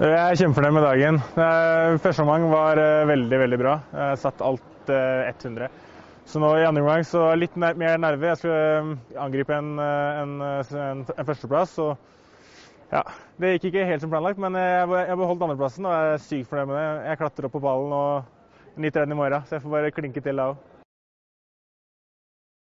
Jeg er kjempefornøyd med dagen. Eh, Første omgang var eh, veldig veldig bra. Jeg satt alt eh, 100. Så nå i andre omgang så litt mer nerve. Jeg skulle eh, angripe en, eh, en, eh, en, en førsteplass. Og ja, det gikk ikke helt som planlagt, men jeg, jeg beholdt andreplassen og er sykt fornøyd med det. Jeg klatrer opp på ballen og nyter den i morgen, så jeg får bare klinke til da òg.